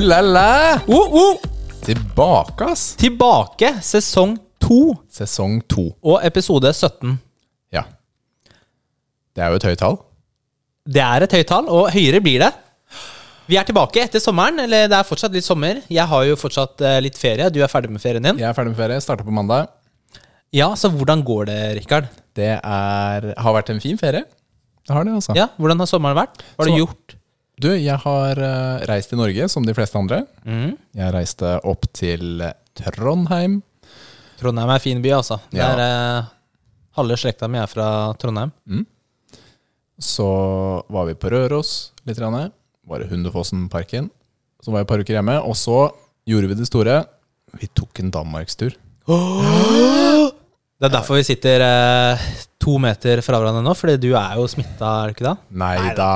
Uh, la, la. Oh, oh. Tilbake, ass. Tilbake, sesong to Sesong to. og episode 17. Ja. Det er jo et høyt tall. Det er et høyt tall, og høyere blir det. Vi er tilbake etter sommeren, eller det er fortsatt litt sommer. Jeg har jo fortsatt eh, litt ferie. Du er ferdig med ferien din. Jeg er ferdig med ferie. Starter på mandag. Ja, så hvordan går det, Rikard? Det er, har vært en fin ferie. Det har det, altså. Ja, hvordan har sommeren vært? Hva har du gjort? Du, jeg har eh, reist i Norge, som de fleste andre. Mm. Jeg reiste opp til Trondheim. Trondheim er en fin by, altså. Ja. er, eh, halve slekta mi er fra Trondheim. Så var vi på Røros litt. Grann. Var i Hundefossenparken. Så var jeg et par uker hjemme. Og så gjorde vi det store. Vi tok en danmarkstur. Det er derfor vi sitter eh, to meter fra hverandre nå, fordi du er jo smitta, er du ikke det? Nei da.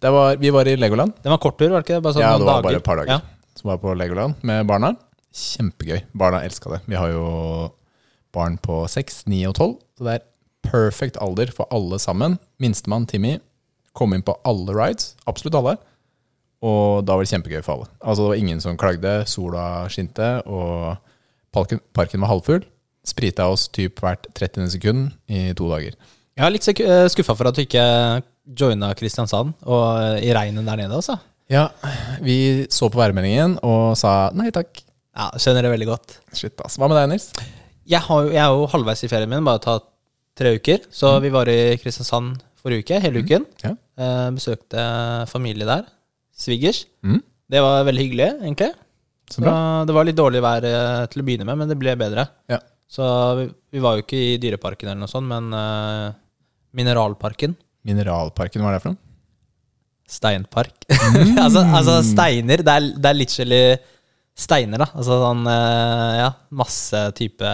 Var, vi var i Legoland. Det var kort tur, var det ikke sånn Ja, det var dager. bare et par dager. Ja. Som var på Legoland med barna. Kjempegøy. Barna elska det. Vi har jo barn på seks, ni og tolv. Så det er perfect alder for alle sammen. Minstemann Timmy kom inn på alle rides. Absolutt alle. Og da var det kjempegøy for alle. Altså Det var ingen som klagde. Sola skinte, og parken, parken var halvfull. Sprita oss typ hvert 30. sekund i to dager. Jeg er litt skuffa for at du ikke joina Kristiansand og eh, i regnet der nede, altså. Ja, vi så på værmeldingen og sa nei takk. Ja, skjønner det veldig godt. Shit, ass. Hva med deg, Nils? Jeg, har, jo- jeg er jo halvveis i ferien min, bare tatt tre uker. Så Mm. vi var i Kristiansand forrige uke, hele uken. Ja. Eh, besøkte familie der. Svigers. Mm. Det var veldig hyggelig, egentlig. Så bra. Så det var litt dårlig vær eh, til å begynne med, men det ble bedre. Ja. Så vi, vi var jo ikke i Dyreparken eller noe sånt, men eh, Mineralparken. Mineralparken, hva er det for noe? Steinpark. Mm. altså, altså steiner. Det er, det er literally steiner, da. Altså sånn eh, Ja, masse type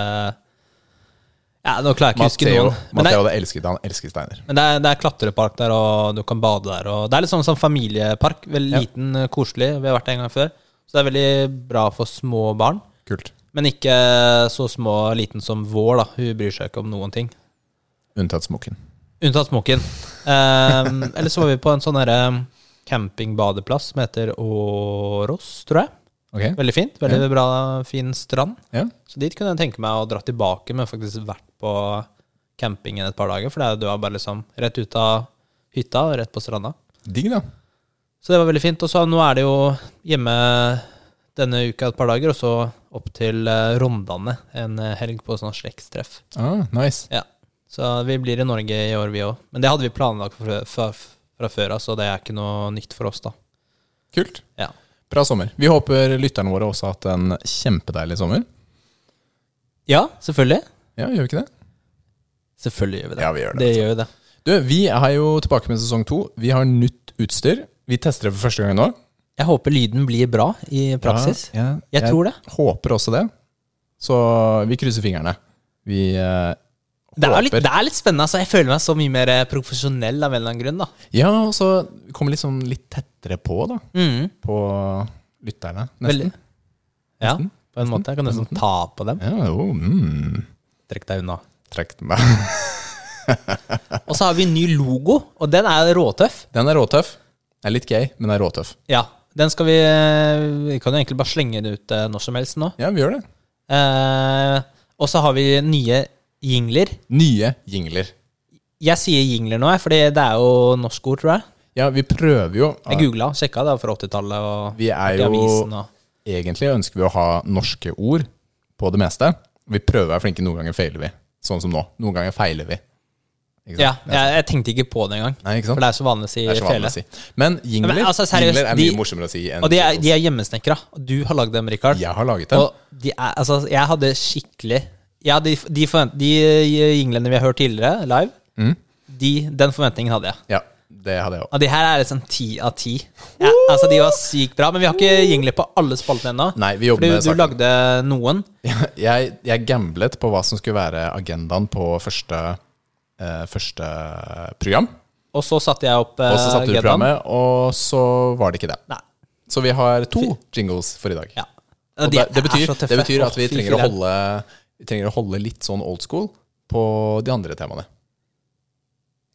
Ja, nå klarer jeg ikke å huske noen. Matteo hadde elsket han elsker steiner. men det, er, det er klatrepark der, og du kan bade der. Og det er litt sånn som familiepark. Veldig Ja. liten, eh, koselig. Vi har vært der en gang før. Så det er veldig bra for små barn. Kult. Men ikke så små liten som vår, da. Hun bryr seg ikke om noen ting. Unntatt smokken. Unntatt smokken. Um, eller så var vi på en sånn herre campingbadeplass som heter Åros, tror jeg. Okay. Veldig fint. Veldig bra, fin strand. Ja. Så dit kunne jeg tenke meg å dra tilbake, men faktisk vært på campingen et par dager. For det du er bare liksom rett ut av hytta og rett på stranda. Digg, da. Så det var veldig fint. Og så nå er det jo hjemme denne uka et par dager, og så opp til eh, Rondane en eh, helg på sånn slektstreff. Ah, nice. Ja. Så vi blir i Norge i år, vi òg. Men det hadde vi planlagt fra, fra, fra før av, så det er ikke noe nytt for oss, da. Kult. Ja. Bra sommer. Vi håper lytterne våre også har hatt en kjempedeilig sommer. Ja, selvfølgelig. Ja, gjør vi ikke det? Selvfølgelig gjør vi det. Ja, vi gjør det, Det altså. gjør vi det. Du, vi er jo tilbake med sesong to. Vi har nytt utstyr. Vi tester det for første gang nå. Jeg håper lyden blir bra i praksis. Ja, ja. Jeg tror det. Håper også det. Så vi krysser fingrene. Vi eh, Det er, litt, det er litt spennende. Altså. Jeg føler meg så mye mer eh, profesjonell av en eller annen grunn. da. Ja, og så kommer vi liksom litt tettere på, da. Mm. På lytterne, nesten. Ja, Nesten. på en måte. Jeg kan nesten ta på dem. Ja, jo, mm. Trekk deg unna. Trekk meg. Og så har vi en ny logo, og den er råtøff. Den er råtøff. Den er litt gøy, men den er råtøff. Ja, den skal vi Vi kan jo egentlig bare slenge den ut eh, når som helst nå. Ja, vi gjør det. Eh, og så har vi nye jingler. Nye jingler. Jeg sier jingler nå, for det er jo norsk ord, tror jeg. Ja, vi prøver jo Jeg googla, sjekka det fra 80-tallet. og Vi er jo avisen og Egentlig ønsker vi å ha norske ord på det meste. Vi prøver å være flinke, noen ganger feiler vi. Sånn som nå. Noen ganger feiler vi. Sant? Ja, jeg, jeg tenkte ikke på det engang. Nei, ikke For det er så vanlig å si fele. si. Men jingler, altså, seriøst, jingler er de- mye morsommere å si Og de er, de er hjemmesnekra. Du har lagd dem, Rikard. Jeg har laget dem. Og de er, altså, jeg hadde skikkelig ja, de, de, de jinglene vi har hørt tidligere, live, Mm. de, den forventningen hadde jeg. Ja, det hadde jeg òg. Og de her er liksom ti av ti. Ja, altså, de var sykt bra. Men vi har ikke jingler på alle spaltene ennå. Nei, vi jobber Du, med du lagde noen. Jeg, jeg gamblet på hva som skulle være agendaen på første, eh, første program. Og så satte jeg opp eh, Og så satte du agendaen. programmet, og så var det ikke det. Nei. Så vi har to jingles for i dag. Ja. Og De det, det, betyr, det betyr at vi trenger å, holde, vi trenger å holde litt sånn old school på de andre temaene.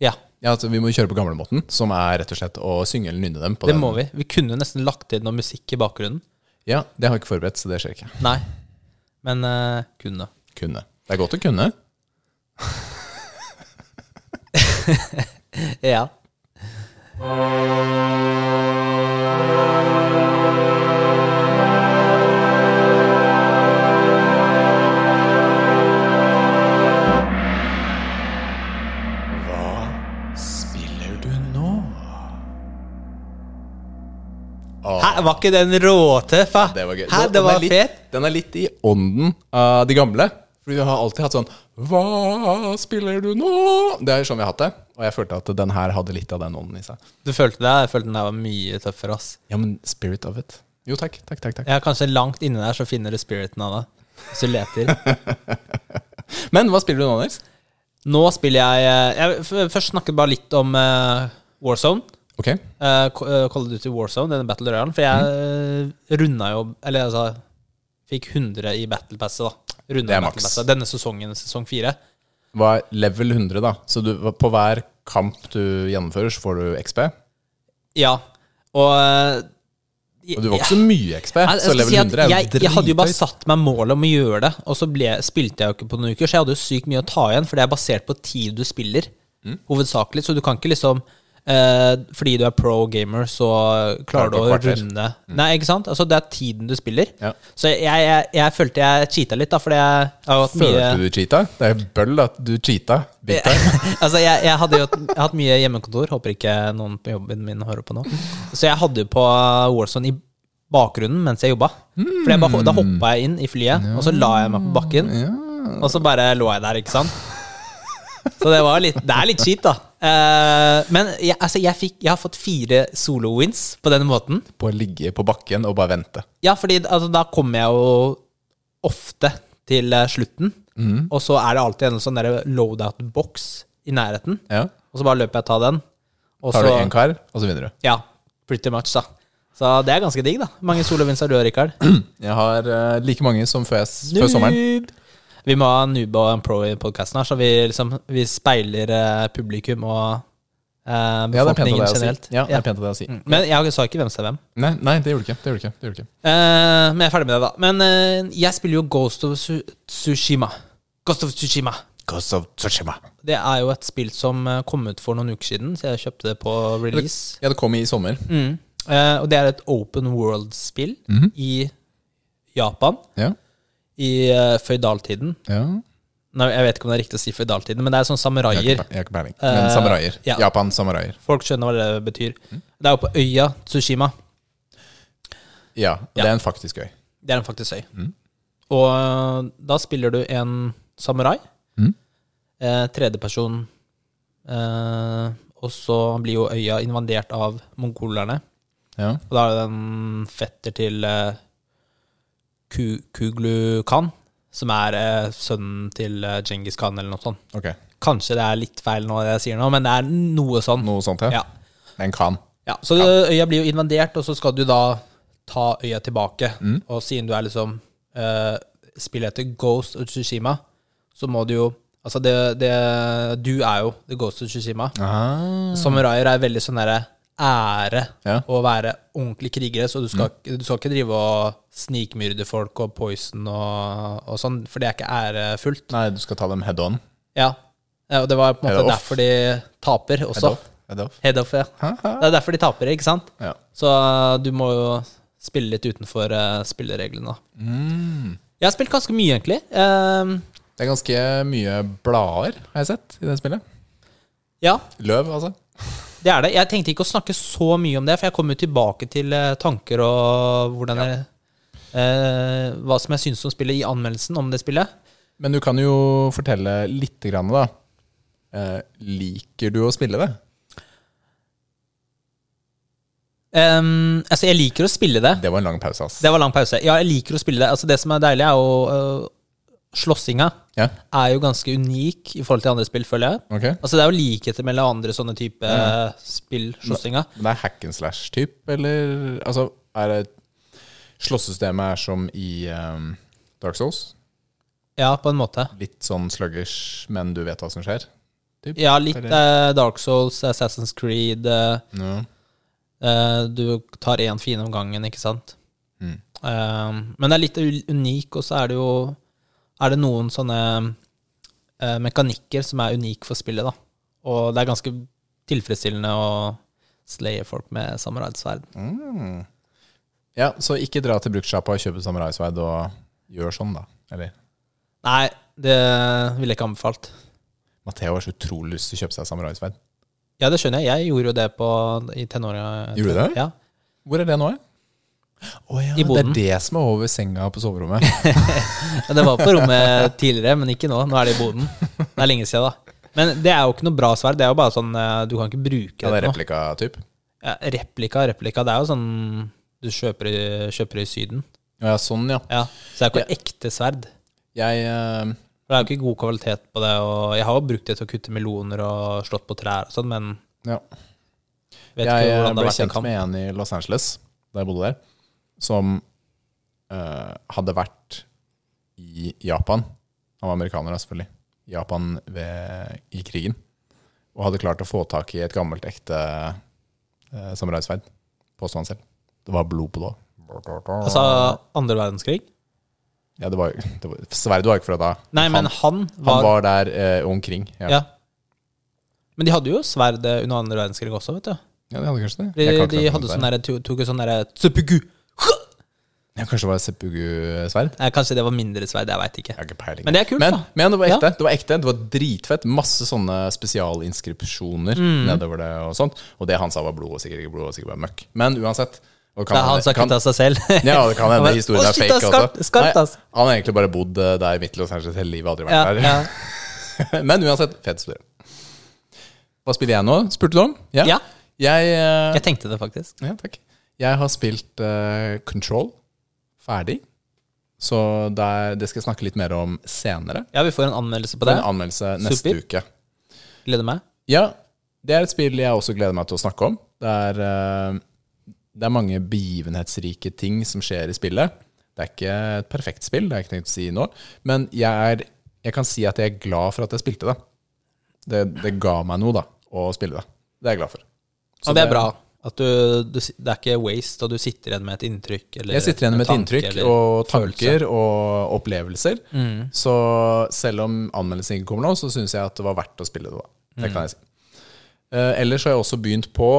Ja. Ja, altså, Vi må kjøre på gamlemåten, som er rett og slett å synge eller nynne dem. på Det den. må vi. Vi kunne nesten lagt inn noe musikk i bakgrunnen. Ja, Det har jeg ikke forberedt, så det skjer ikke. Nei. Men uh, kunne. Kunne. Det er godt å kunne. Ja. Hæ, var ikke den råtøff, Ja, det var gøy. Hæ, Den- det den var er litt, fet. Den er litt i ånden av de gamle. Fordi vi har alltid hatt sånn Hva spiller du nå? Det er sånn vi har hatt det. Og jeg følte at den her hadde litt av den ånden i seg. Du følte det? Jeg følte den der var mye tøffere, ass. Ja, men spirit of it. Jo, takk. Takk, takk, takk. Ja, kanskje langt inni der så finner du spiriten av det. Hvis du leter. Men hva spiller du nå, Nils? Nå spiller jeg eh, Jeg først snakke bare litt om uh, Warzone. Ok. Uh, Call of Duty Warzone, denne Battle Royale. For jeg mm. runda jo Eller altså Fikk 100 i Battle Passet, da. Runda Det er maks. Denne sesongen, sesong 4. Hva er level 100, da? Så du, på hver kamp du gjennomfører, så får du XP? Ja. Og uh, Og du var ikke så mye XP, Jeg- så level si 100 er jo jeg, jeg hadde jo bare satt meg målet om å gjøre det, og så ble, spilte jeg jo ikke på noen uker, så jeg hadde jo sykt mye å ta igjen, for det er basert på tid du spiller, Mm. hovedsakelig. Så du kan ikke liksom eh, Fordi du er pro gamer, så klarer du å kvarter. runde Nei, ikke sant? Altså, det er tiden du spiller. Mm. Ja. Så jeg, jeg, jeg følte jeg cheata litt, da, fordi jeg, har hatt mye Følte du cheata? Det er bøll at du cheata. Altså, jeg, jeg hadde jo jeg hatt mye hjemmekontor. Håper ikke noen på jobben min hører på nå. Så jeg hadde jo på Warzone i bakgrunnen mens jeg jobba. For jeg bare, Da hoppa jeg inn i flyet, og så la jeg meg på bakken. Og så bare lå jeg der, ikke sant. Så det var litt Det er litt Cheat da. Eh, men jeg, altså, jeg, fikk, jeg har fått fire solo-wins på denne måten. På å ligge på bakken og bare vente. Ja, fordi altså, da kommer jeg jo ofte til eh, slutten, og så er det alltid en sånn loadout-boks i nærheten. Ja. Og så bare løper jeg og tar den. Og Tar du så, én kar, og så vinner du. ja, pretty much, da. Så det er ganske digg, da. Mange solo-wins har du, Rikard? Jeg har uh, like mange som før, jeg, før sommeren. Vi må ha noob og en pro i podkasten her, så vi, liksom, vi speiler eh, publikum og eh, Ja, det er pent av befolkningen deg å si. generelt. Ja, det er pent av deg å si. Mm. Men jeg sa ikke hvem som er hvem. Nei, nei, det gjorde du ikke. Det gjorde du ikke. Det gjorde du ikke. Eh, men jeg er ferdig med det, da. Men eh, jeg spiller jo Ghost of Su Tsushima. Ghost of Tsushima. Ghost of Tsushima. Det er jo et spill som eh, kom ut for noen uker siden, så jeg kjøpte det på release. Ja, det kom i sommer. Mm. Eh, og det er et open world-spill Mhm. i Japan Ja. I uh, føydaltiden. ja. Nei, jeg vet ikke om det er riktig å si føydaltiden, men det er sånn Jeg har samuraier. ikke, jeg har ikke peiling. Men Eh, samuraier. ja. Japan samuraier. Folk skjønner hva det betyr. Mm. Det er jo på øya Tsushima. Ja, det er en faktisk øy. Det er en faktisk øy. Mm. Og uh, da spiller du en samurai. Mm. Eh, Tredjeperson. Eh, og så blir jo øya invadert av mongolerne. Ja. Og da er det en fetter til eh, Kuglu Khan, som er eh, sønnen til eh, Genghis Khan, eller noe sånt. Ok. Kanskje det er litt feil nå, det jeg sier nå, men det er noe sånn. Noe sånt, ja. Ja. En kan. Ja, så øya blir jo invadert, og så skal du da ta øya tilbake. Mm. Og siden du er liksom uh, Spillet heter Ghost of Tsushima, så må du jo Altså, det, det Du er jo The Ghost of Tsushima. Samuraier er veldig sånn derre ære Ja. å være ordentlige krigere, så du skal, du skal ikke drive og snikmyrde folk og poison og, og sånn, for det er ikke ærefullt. Nei, du skal ta dem head on. Ja. ja, og det var på en måte derfor de taper Head off. Head off. Head off, ja. Det er derfor de taper, ikke sant? Ja. Så uh, du må jo spille litt utenfor uh, spillereglene. Mm. Jeg har spilt ganske mye, egentlig. Uh, Det er ganske mye blader, har jeg sett, i det spillet. ja, Løv, altså. Det er det. Jeg tenkte ikke å snakke så mye om det, for jeg kommer jo tilbake til uh, tanker og hvordan jeg, eh, hva som jeg syns om spillet i anmeldelsen om det spillet. Men du kan jo fortelle litt, grann, da. Eh, liker du å spille det? Um, altså, jeg liker å spille det. Det var en lang pause, ass. Det var en lang pause. Ja, jeg liker å spille det. Altså, det som er deilig, er å Slåssinga Ja, er jo ganske unik i forhold til andre spill, føler jeg. Okay. Altså, det er jo likheter mellom andre sånne type uh, spill, slåssinga. Men det er hack and slash-type, eller Altså, er det Slåssesystemet er som i um, Dark Souls? Ja, på en måte. Litt sånn sluggish, men du vet hva som skjer? Typ. Ja, litt eh, Dark Souls, Assassin's Creed eh, Ja. eh, Du tar én fiende om gangen, ikke sant? Mm. Eh, men det er litt unik, og så er det jo Er det noen sånne eh, mekanikker som er unike for spillet, da. Og det er ganske tilfredsstillende å slaye folk med samuraisverd. Mm. ja, så ikke dra til brukssjappa og kjøpe samuraisverd og gjør sånn, da. Eller Nei, det ville jeg ikke anbefalt. Matheo har så utrolig lyst til å kjøpe seg samuraisverd. Ja, det skjønner jeg. Jeg gjorde jo det på, i tenåra. Gjorde du det? Ja. Hvor er det nå? Å ja, det er det som er over senga på soverommet. Det var på rommet tidligere, men ikke nå. Nå er det i boden. Det er lenge siden, da. Men det er jo ikke noe bra sverd. Det er jo bare sånn eh, Du kan ikke bruke det. Ja, det er replika-typ. Ja, replika, replika. Det er jo sånn du kjøper i, kjøper i Syden. Ja, sånn, ja. Ja, Så det er jo ikke Ja. ekte sverd. Jeg uh, det er jo ikke god kvalitet på det. Og jeg har jo brukt det til å kutte meloner og slått på trær og sånn, men Ja. vet Jeg ble kjent med en i Los Angeles, da jeg bodde der, som uh, hadde vært i Japan. Han var amerikaner, selvfølgelig. Japan ved, i krigen. Og hadde klart å få tak i et gammelt, ekte uh, samuraisverd. påsto han selv. Det var blod på det. Altså andre verdenskrig? Ja, det var, det var, sverdet var ikke fra da. Nei, men han, han var, han var der eh, omkring. Ja. ja. Men de hadde jo sverd under andre verdenskrig også, vet du. Ja, de hadde kanskje det. De, de hadde sånn der. derre tok et sånn derre! Ja, kanskje det var seppugu-sverd? Nei, Kanskje det var mindre sverd, jeg veit ikke. Jeg har ikke peiling. Men det er kult, men, da. men det var Ja. ekte. Det var ekte, det var dritfett. Masse sånne spesialinskripsjoner Mm. nedover det og sånt. Og det han sa var blod, og sikkert ikke blod, og sikkert bare møkk. Men uansett Det er han som har kutta seg selv. Ja, det kan hende historien er fake skarpt, også. skarpt, Nei, han har egentlig bare bodd eh, der midt i Los Angeles hele livet, aldri Ja, vært der. ja. Men uansett, fett historie. Hva spiller jeg nå? Spurte du om? ja, Jeg, uh, jeg tenkte det faktisk. ja, takk. Jeg har spilt uh, Control ferdig. Så der, det skal jeg snakke litt mer om senere. Ja, vi får en anmeldelse på Det en anmeldelse neste Super. uke. Gleder meg. Ja, det er et spill jeg også gleder meg til å snakke om. Det er, eh, det er mange begivenhetsrike ting som skjer i spillet. Det er ikke et perfekt spill, det har jeg ikke tenkt å si nå. Men jeg, er, jeg kan si at jeg er glad for at jeg spilte det. Det, det ga meg noe, da, å spille det. Det er jeg glad for. Så Og det er bra. At du, du, det er ikke waste, og du sitter igjen med et inntrykk. Eller Jeg sitter igjen med et tanke inntrykk og tanker og opplevelser. Mm. Så selv om anmeldelsen ikke kommer nå, så syns jeg at det var verdt å spille det. da. Det Mm. kan jeg si. Uh, ellers har jeg også begynt på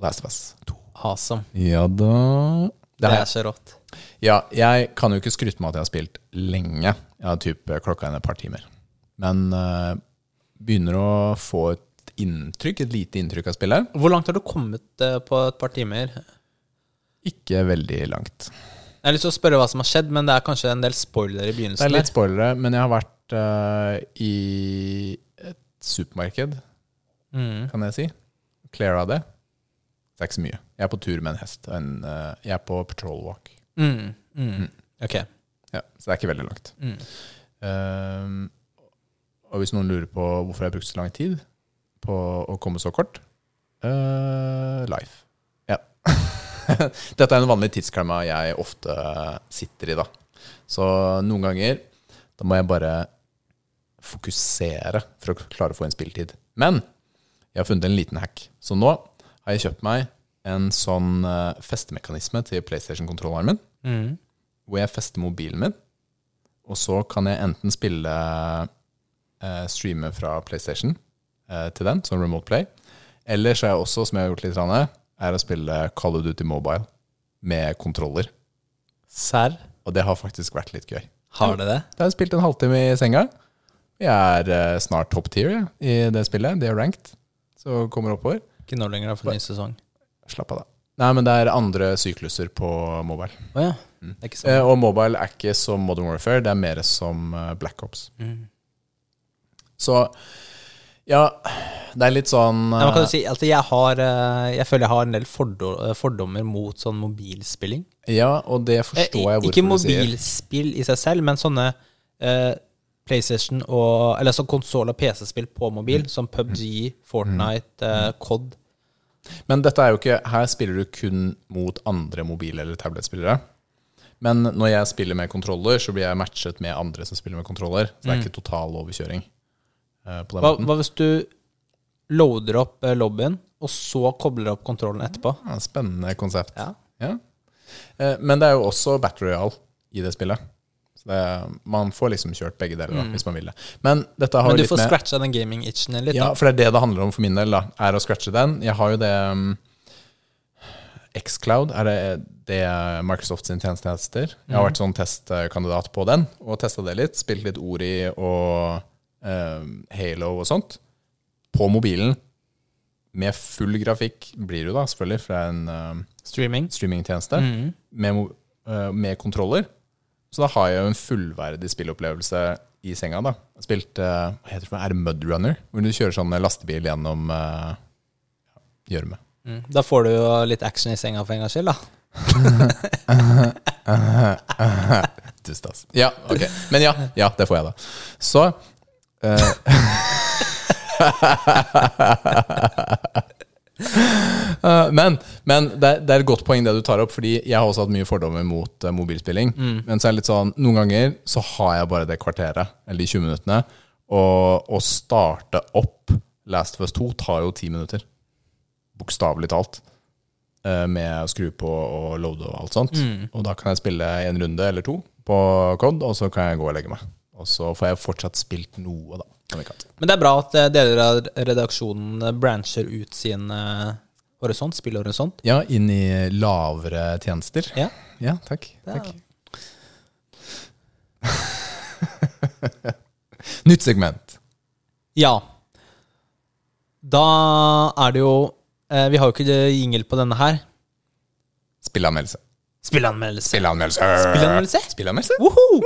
Last of Us 2. Awesome. Ja da. Det det er så rått. Ja, jeg kan jo ikke skryte med at jeg har spilt lenge. Jeg har typ klokka inn et par timer. Men uh, begynner å få et inntrykk, et lite inntrykk av spillet. Hvor langt har du kommet eh, på et par timer? Ikke veldig langt. Jeg har lyst til å spørre hva som har skjedd, men det er kanskje en del spoiler i begynnelsen? Det er litt spoilere, men jeg har vært uh, i et supermarked, Mm. kan jeg si. Clara det. Det er ikke så mye. Jeg er på tur med en hest. En, uh, jeg er på patrol walk. Mm. Mm. Ok. Ja, så det er ikke veldig langt. Mm. Ehm, og hvis noen lurer på hvorfor jeg har brukt så lang tid på å komme så kort uh, Life. Ja. Dette er en vanlig tidsklemma jeg ofte sitter i, da. Så noen ganger da må jeg bare fokusere for å klare å få inn spilletid. Men jeg har funnet en liten hack. Så nå har jeg kjøpt meg en sånn eh, festemekanisme til PlayStation-kontrolleren min Mm. hvor jeg fester mobilen min, og så kan jeg enten spille eh, streame fra PlayStation til den, som Remote Play, eller så er jeg også, som jeg har gjort litt, grann, er å spille Call of Duty Mobile med kontroller. Serr? Og det har faktisk vært litt gøy. Har det det? Jeg har spilt en halvtime i senga. Jeg er eh, snart top tier i det spillet. Det er ranked, så kommer oppover. Ikke nå lenger, da, for ny sesong. Slapp av, da. Nei, men det er andre sykluser på mobile. Oh, ja. Sånn. Eh, og mobile er ikke som Modern Warfare, det er mer som eh, Black Ops. Mm. Så ja, det er litt sånn men kan eh, du si, altså jeg, har, eh, jeg føler jeg har en del fordommer mot sånn mobilspilling. Ja, og det Eh, forstår jeg hvorfor ikke du sier. mobilspill i seg selv, men sånne uh, PlayStation og Eller sånn konsoll- og PC-spill på mobil, Mm. som PubG, Fortnite, eh, COD. Men dette er jo ikke Her spiller du kun mot andre mobil- eller tablettspillere. Men når jeg spiller med kontroller, så blir jeg matchet med andre som spiller med kontroller. Så det er ikke total overkjøring. Eh, på den Hva, måten. hva hvis du loader opp eh, lobbyen, og så kobler opp kontrollen etterpå? Ja, spennende konsept. Ja. Ja. Eh, Men det er jo også battery all i det spillet. Så det, man får liksom kjørt begge deler da, hvis man vil det. Men Mm. Men du får scratcha den gaming-itchen litt. Ja, da. for det er det det handler om for min del, da, er å scratche den. Jeg har jo det um, Xcloud, er det det Microsoft sin tjeneste heter. Jeg har vært sånn testkandidat på den, og testa det litt. Spilt litt Ori og eh, Halo og sånt. På mobilen. Med full grafikk blir det jo da, selvfølgelig, fra en eh, Streaming. streamingtjeneste. Mm. Med, eh, med kontroller. Så da har jeg jo en fullverdig spillopplevelse i senga. da Jeg Spilte hva heter det, er det Mudrunner? Hvor du kjører sånn lastebil gjennom gjørme. gjørme. Mm. Da får du jo litt action i senga for en gangs skyld, da. Dust, ass. Ja, ok. Men ja, ja, det får jeg, da. Så eh, Eh, Men, men det, er, det er et godt poeng det du tar opp, fordi jeg har også hatt mye fordommer mot eh, mobilspilling. Men så er det litt sånn, noen ganger så har jeg bare det kvarteret, eller de 20 minuttene, og å starte opp Last of Us 2 tar jo 10 minutter. Bokstavelig talt. eh, Med å skru på og loade og alt sånt. Og da kan jeg spille en runde eller to på COD, og så kan jeg gå og legge meg. Og så får jeg fortsatt spilt noe, da. Men det er bra at eh, deler av redaksjonen eh, brancher ut sin eh, horisont, spillhorisont. Ja, inn i lavere tjenester. Ja. Ja, takk. Ja. takk. Nytt segment. ja. Da er det jo Vi har jo ikke jingle på denne her. Spillanmeldelse. Spillanmeldelse. Spillanmeldelse. Spillanmeldelse? Spillanmeldelse. Woho!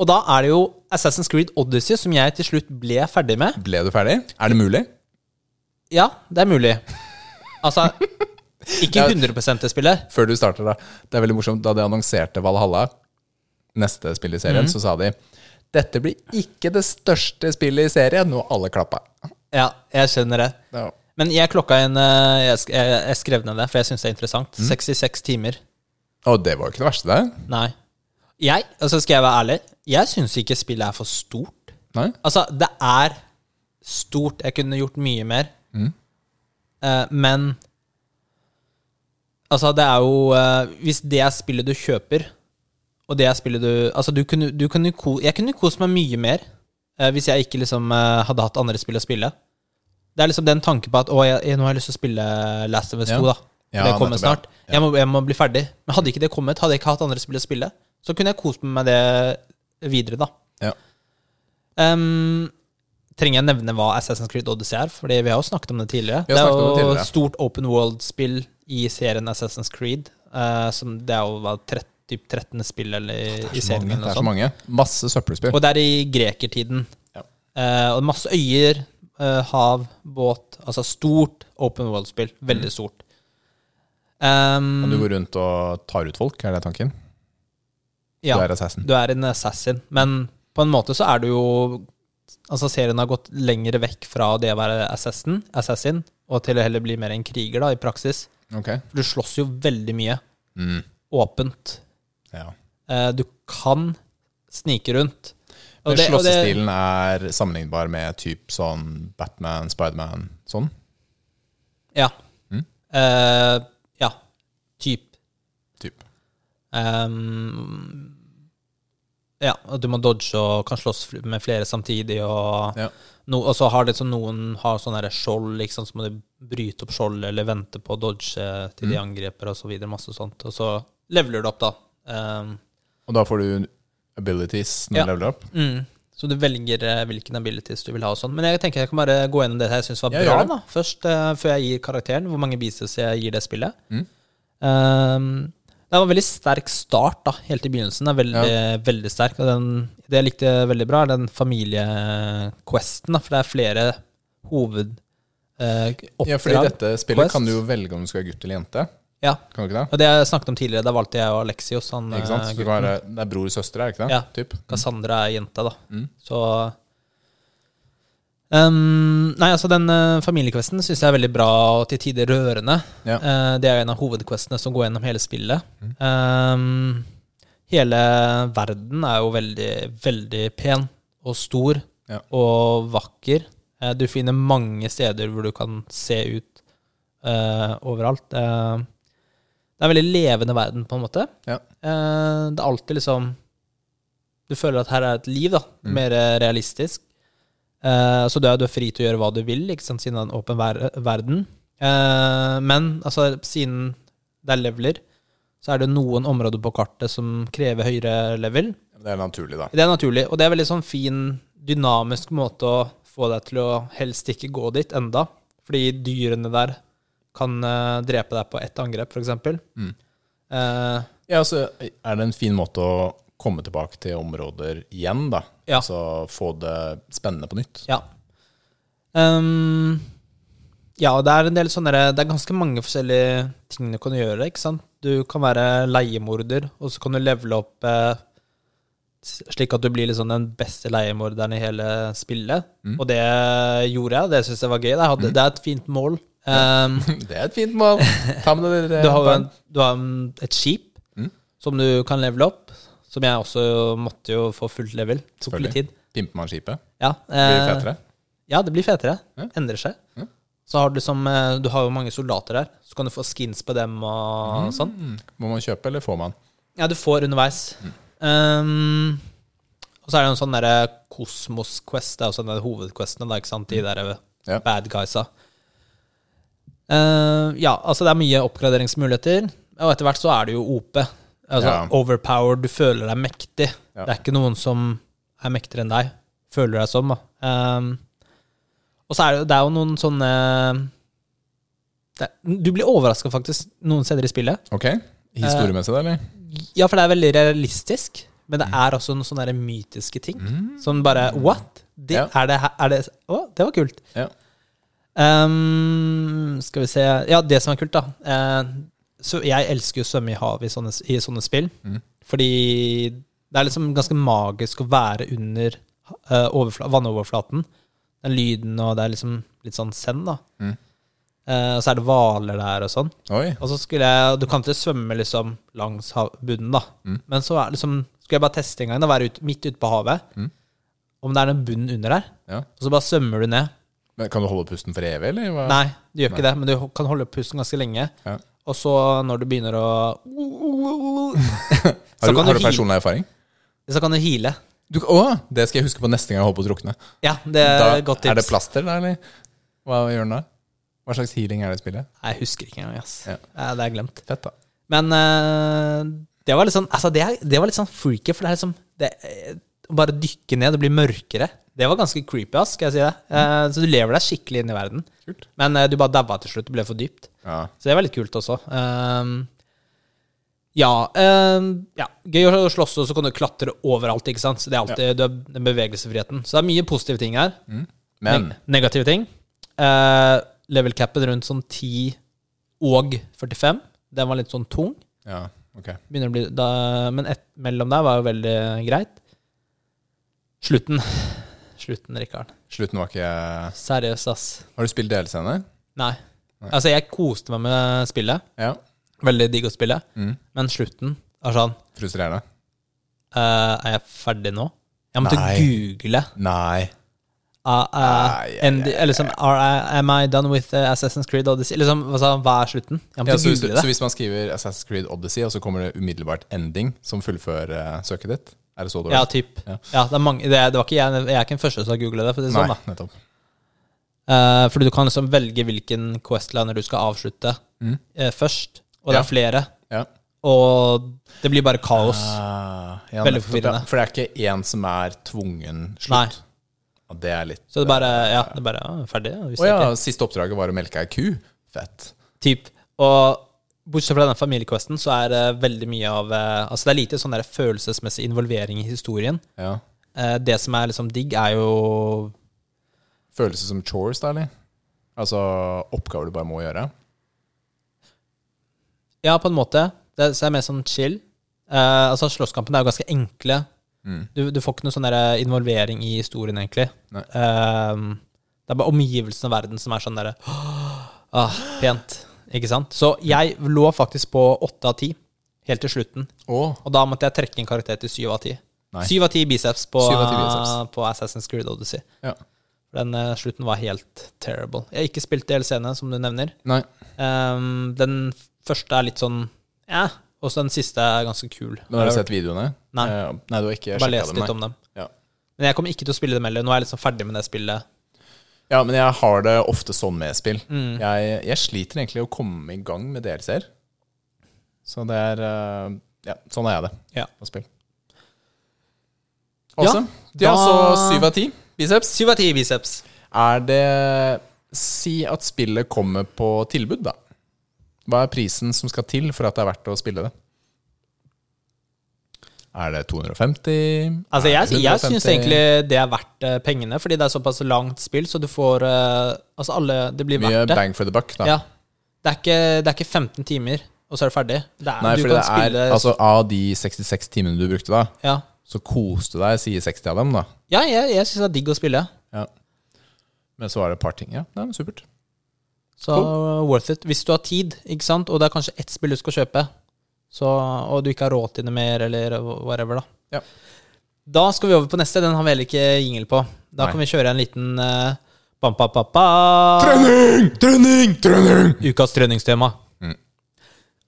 Og da er det jo Assassin's Creed Odyssey som jeg til slutt ble ferdig med. Ble du ferdig? Er det mulig? Ja, det er mulig. Altså Ikke 100 det spillet. Før du starter, da. Det er veldig morsomt. Da de annonserte Valhalla, neste spill i serien, så sa de dette blir ikke det største spillet i serien. Og alle klappa. Ja, jeg skjønner det. Ja. Men jeg klokka inn eh, Jeg, skrev ned det, for jeg syns det er interessant. Mm. 66 timer. Og det var jo ikke det verste, det. Nei. Jeg, altså skal jeg være ærlig, jeg syns ikke spillet er for stort. Nei? Altså, det er stort. Jeg kunne gjort mye mer. Mm. Eh, men Altså, det er jo eh, Hvis det er spillet du kjøper, og det er spillet du Altså, du kunne, du kunne ko, Jeg kunne kost meg mye mer eh, hvis jeg ikke liksom eh, hadde hatt andre spill å spille. Det er liksom den tanken på at å, jeg, jeg, nå har jeg lyst til å spille Last of Us 2, Ja. da. Ja, det kommer snart. ja. Jeg, må, jeg må bli ferdig. Men hadde ikke det kommet, hadde jeg ikke hatt andre spill å spille, så kunne jeg kost meg med det videre, da. Ja. Um, trenger jeg nevne hva Assassin's Creed Odyssey er? Fordi vi har jo snakket om det tidligere. Det er jo tidligere. stort open world-spill i serien Assassin's Creed. Uh, som det er jo hva, trett- typ 13. spill eller, i serien. mange, det er så mange. Masse søppelspill. Og det er i grekertiden. Ja. Uh, og masse øyer, uh, hav, båt. Altså stort open world-spill. Veldig stort. Um, Kan du gå rundt og tar ut folk, er det tanken? Ja, Du er assassin. du er en assassin. Men på en måte så er du jo Altså serien har gått lenger vekk fra det å være assassin, assassin og til å heller bli mer en kriger, da, i praksis. Okay. For du slåss jo veldig mye. Mm. Åpent. Ja. Eh, du kan snike rundt. Og Men det- og det- Slåssestilen er sammenlignbar med typ sånn Batman, Spiderman, sånn? Ja. Mm. Eh. Ehm, ja, og du må dodge og kan slåss med flere samtidig. Og, Ja. no, og så har det sånn noen har sånne skjold, liksom, så må du bryte opp skjoldet eller vente på å dodge til de angriper og så videre. Masse sånt. Og så leveler du opp, da. Um, Og da får du abilities når Ja. du leveler opp? mm, så du velger eh, hvilken abilities du vil ha og sånn. Men jeg tenker jeg kan bare gå gjennom det jeg syns var Ja, bra, da. Først, uh, før jeg gir karakteren. Hvor mange biceps jeg gir det spillet. Mm. Ehm, det var en veldig sterk start, da, helt i begynnelsen. Det er veldig, veldig sterk. Og den, det jeg likte veldig bra, er den familiequesten, for det er flere hoved eh. Ja, fordi dette spillet Quest. kan du jo velge om du skal være gutt eller jente. Ja, Kan du ikke det? og det jeg snakket om tidligere, da valgte jeg og Alexios. Han, Ikke sant? eh, Så være, det er bror og søster, er det ikke det? Ja. Typ. Cassandra er jente, da. Mm. Så um, Nei, altså, den uh, familiequesten syns jeg er veldig bra og til tider rørende. Ja. Uh, det er en av hovedquestene som går gjennom hele spillet. Mm. Um, hele verden er jo veldig, veldig pen og stor. Ja. og vakker. Uh, du finner mange steder hvor du kan se ut eh, overalt. Eh, det er en veldig levende verden, på en måte. Ja. Eh, det er alltid liksom Du føler at her er et liv, da. Mm. Mer eh, realistisk. Eh, så du er, du er fri til å gjøre hva du vil, ikke sant, siden det er en åpen ver verden. Eh, men altså, siden det er leveler, så er det noen områder på kartet som krever høyere level. Det er naturlig, da. Det er naturlig, og det er veldig sånn fin, dynamisk måte å få deg til å helst ikke gå dit enda. Fordi dyrene der kan uh, drepe deg på ett angrep, f.eks. Mm. Uh, Ja, altså, er det en fin måte å komme tilbake til områder igjen, da. Ja. Altså få det spennende på nytt. ja. Um, ja, det er en del sånne Det er ganske mange forskjellige ting du kan gjøre, ikke sant. Du kan være leiemorder, og så kan du levele opp eh, slik at du blir liksom den beste leiemorderen i hele spillet. Mm. Og det gjorde jeg, det syns jeg var gøy. Jeg hadde, Det er et fint mål. Um, Det er et fint mål. Ta med dere Du har en, du har et skip Mm. som du kan levele opp. Som jeg også måtte jo få fullt level. Tok litt tid. Pimper man skipet? Ja, Blir det eh, fetere? Ja, det blir fetere. Ja. Endrer seg. Ja. Så har du liksom eh, Du har jo mange soldater der, så kan du få skins på dem og sånn. Mm. Må man kjøpe, eller får man? Ja, du får underveis. Mm. Um, og så er det en sånn derre Kosmos Quest. Det er også en der hovedquestene, da, ikke sant? De der Mm. Ja. bad guysa. Uh, ja, altså det er mye oppgraderingsmuligheter, og etter hvert så er det jo OP. Altså Ja. overpowered, du føler deg mektig. Ja. Det er ikke noen som er mektigere enn deg, føler deg som. da. Um, og så er det, det er jo noen sånne det, Du blir overraska faktisk noen steder i spillet. Ok. Historiemessig, da, eller? Ja, for det er veldig realistisk, men det er også noen sånne mytiske ting. Som bare What? Det, Ja. er, det, er det Å, det var kult. Ja. Um, skal vi se Ja, det som er kult, da. Eh, så jeg elsker jo å svømme i havet i sånne, i sånne spill. Mm. Fordi det er liksom ganske magisk å være under uh, vannoverflaten. Den lyden, og det er liksom litt sånn zen, da. Mm. Uh, og så er det hvaler der og sånn. Oi. Og så skulle jeg Du kan ikke svømme liksom langs bunnen, da. Mm. Men så er liksom, skulle jeg bare teste en gang, da, være ut, midt ute på havet. Mm. Om det er en bunn under der. Ja. Og så bare svømmer du ned. Men kan du holde pusten for evig, eller? Hva? Nei, du gjør ikke det, men du kan holde pusten ganske lenge. Ja. Og så når du begynner å Har så, du, kan har du personlig erfaring? så kan du heale. Du, å, det skal jeg huske på neste gang jeg holder på å drukne. Ja, det er Da, godt tips. er det plaster da, eller? Hva gjør den da? Hva slags healing er det i spillet? Jeg husker ikke engang, ass. Ja. Det er glemt. Fett, da. Men uh, det var litt sånn Altså, det, er, det var litt sånn freaky, for det er liksom det, bare dykke ned det blir mørkere, det var ganske creepy, ass, skal jeg si det. Eh, så du lever deg skikkelig inn i verden. Kult. Men eh, du bare daua til slutt, det ble for dypt. Ja. Så det var litt kult også. Um, ja, um, ja. Gøy å slåss, og så kan du klatre overalt, ikke sant. Så det er alltid du har den bevegelsesfriheten. Så det er mye positive ting her. Men Neg negative ting. Uh, level capen rundt sånn 10 og 45. Den var litt sånn tung. Ja, ok. Begynner å bli, da, men et, mellom der var jo veldig greit. Slutten. Slutten, Rikard. Slutten var ikke Seriøst, ass. Har du spilt DLC-ene? Nei. Altså, jeg koste meg med spillet. Ja. Veldig digg å spille. Mm. Men slutten er sånn Frustrerende? Uh, Er jeg ferdig nå? Jeg måtte Nei. google. Nei. Uh, uh, liksom, I- Am I done with uh, Assassin's Creed Odyssey? Liksom, altså, hva er slutten? Jeg Ja, måtte så, hvis, så hvis man skriver Assassin's Creed Odyssey, og så kommer det umiddelbart ending som fullfører uh, søket ditt? Er det så dårlig? Ja, typ. Ja. Ja, det, er mange, det, er- det var ikke jeg, jeg er ikke den første som har googla det. For det er det Nei, sånn, da. nettopp. Eh, fordi du kan liksom velge hvilken questliner du skal avslutte Mm. eh, først. Og det Ja. er flere. Ja. Og det blir bare kaos. Ah, ja, Veldig nettopp, forvirrende. For det er ikke én som er tvungen slutt? Nei. Ja, det er litt Så det bare Ja, det bare ja, ferdig. ja, visste Å jeg ja, siste oppdraget var å melke ei ku? Fett. Typ. Og bortsett fra denne familiequesten, så er det veldig mye av eh, Altså, det er lite sånn der følelsesmessig involvering i historien. Ja. Eh, det som er liksom digg, er jo Føles som chores, da, eller? Altså oppgaver du bare må gjøre? Ja, på en måte. Det er mer sånn chill. Eh, altså, slåsskampene er jo ganske enkle. Mm. Du, du får ikke noe sånn involvering i historien, egentlig. Nei. Eh, det er bare omgivelsen av verden som er sånn derre ah, Pent. Ikke sant? Så jeg lå faktisk på åtte av ti helt til slutten. Oh. Og da måtte jeg trekke en karakter til syv av ti. Syv av ti biceps på, på Assassin's Creed Odyssey. Ja. Den uh, slutten var helt terrible. Jeg har ikke spilt DLC-ene, som du nevner. Ehm, den første er litt sånn ja, og så den siste er ganske kul. Men har du sett videoene? Nei. Eh, nei, du har ikke Bare lest litt om dem. Ja. Men jeg kommer ikke til å spille dem heller. Nå er jeg liksom ferdig med det spillet. Ja, men jeg har det ofte sånn med spill. Mm. Jeg, jeg sliter egentlig å komme i gang med DLC-er. Så det er eh, Ja, sånn er jeg det Ja. på spill. Ja, da... ja, så syv av ti biceps. Syv av ti biceps. Er det Si at spillet kommer på tilbud, da. Hva er prisen som skal til for at det er verdt å spille det? Er det 250? Altså, jeg, jeg syns egentlig det er verdt eh, pengene, fordi det er såpass langt spill, så du får eh, Altså, alle Det blir Mye verdt det. bang for the buck, da. Ja. Det er, ikke, det er ikke 15 timer, og så er det ferdig. Det er, Nei, kan det er spille Altså, av de 66 timene du brukte da, Ja, så koste du deg, sier 60 av dem, da. ja jeg, jeg syns det er digg å spille. Ja. Men så var det et par ting. Ja, Nei, er supert. Så worth it. Hvis du har tid, ikke sant, og det er kanskje ett spill du skal kjøpe, så, og du ikke har råd til det mer, eller whatever, da. Ja. Da skal vi over på neste. Den har vi heller ikke jingle på. Da Nei. kan vi kjøre en liten uh, bam, ba, ba, ba. Trening! Trening! Trening! Ukas treningstema. Mm.